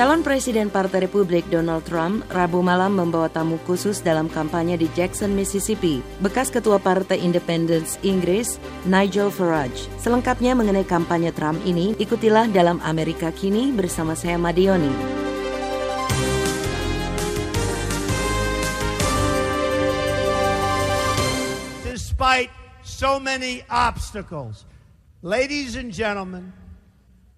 Calon Presiden Partai Republik Donald Trump Rabu malam membawa tamu khusus dalam kampanye di Jackson, Mississippi, bekas Ketua Partai Independence Inggris, Nigel Farage. Selengkapnya mengenai kampanye Trump ini, ikutilah dalam Amerika Kini bersama saya Madioni. Despite so many obstacles, ladies and gentlemen,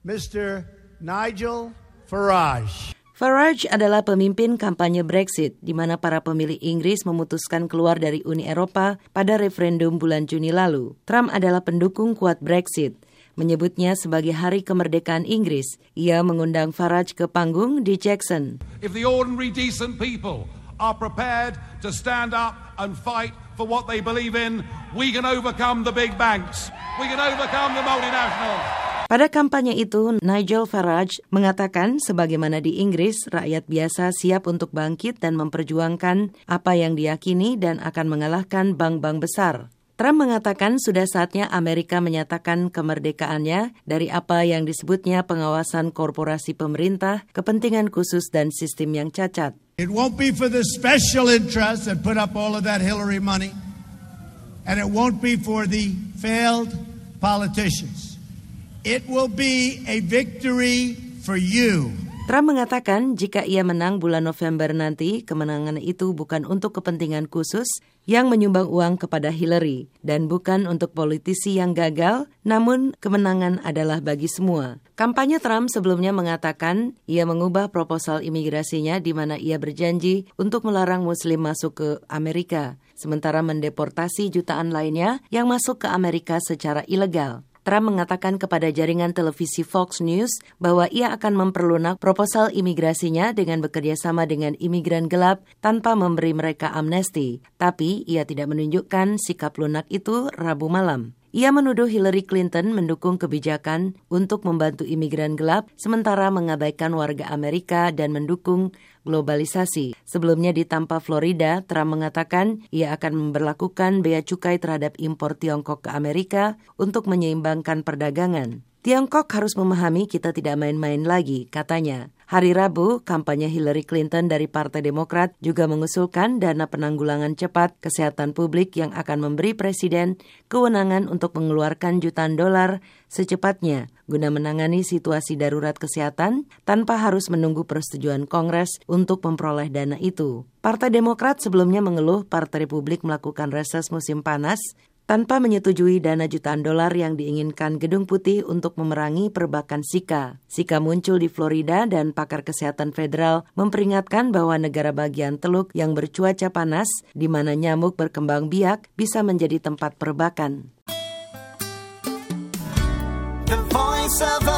Mr. Nigel Farage. Farage adalah pemimpin kampanye Brexit, di mana para pemilih Inggris memutuskan keluar dari Uni Eropa pada referendum bulan Juni lalu. Trump adalah pendukung kuat Brexit, menyebutnya sebagai hari kemerdekaan Inggris. Ia mengundang Farage ke panggung di Jackson. If the ordinary decent people are prepared to stand up and fight for what they believe in, we can overcome the big banks. We can overcome the multinationals. Pada kampanye itu, Nigel Farage mengatakan sebagaimana di Inggris, rakyat biasa siap untuk bangkit dan memperjuangkan apa yang diyakini dan akan mengalahkan bank-bank besar. Trump mengatakan sudah saatnya Amerika menyatakan kemerdekaannya dari apa yang disebutnya pengawasan korporasi pemerintah, kepentingan khusus dan sistem yang cacat. It won't be for the special interests that put up all of that Hillary money, and it won't be for the failed politicians. It will be a victory for you. Trump mengatakan jika ia menang bulan November nanti, kemenangan itu bukan untuk kepentingan khusus yang menyumbang uang kepada Hillary dan bukan untuk politisi yang gagal, namun kemenangan adalah bagi semua. Kampanye Trump sebelumnya mengatakan ia mengubah proposal imigrasinya di mana ia berjanji untuk melarang muslim masuk ke Amerika, sementara mendeportasi jutaan lainnya yang masuk ke Amerika secara ilegal. Trump mengatakan kepada jaringan televisi Fox News bahwa ia akan memperlunak proposal imigrasinya dengan bekerja sama dengan imigran gelap tanpa memberi mereka amnesti. Tapi ia tidak menunjukkan sikap lunak itu Rabu malam. Ia menuduh Hillary Clinton mendukung kebijakan untuk membantu imigran gelap sementara mengabaikan warga Amerika dan mendukung globalisasi. Sebelumnya di Tampa, Florida, Trump mengatakan ia akan memperlakukan bea cukai terhadap impor Tiongkok ke Amerika untuk menyeimbangkan perdagangan. Tiongkok harus memahami kita tidak main-main lagi, katanya. Hari Rabu, kampanye Hillary Clinton dari Partai Demokrat juga mengusulkan dana penanggulangan cepat kesehatan publik yang akan memberi presiden kewenangan untuk mengeluarkan jutaan dolar secepatnya guna menangani situasi darurat kesehatan tanpa harus menunggu persetujuan Kongres untuk memperoleh dana itu. Partai Demokrat sebelumnya mengeluh Partai Republik melakukan reses musim panas tanpa menyetujui dana jutaan dolar yang diinginkan Gedung Putih untuk memerangi perbakan Sika. Sika muncul di Florida dan pakar kesehatan federal memperingatkan bahwa negara bagian teluk yang bercuaca panas di mana nyamuk berkembang biak bisa menjadi tempat perbakan. The Voice of.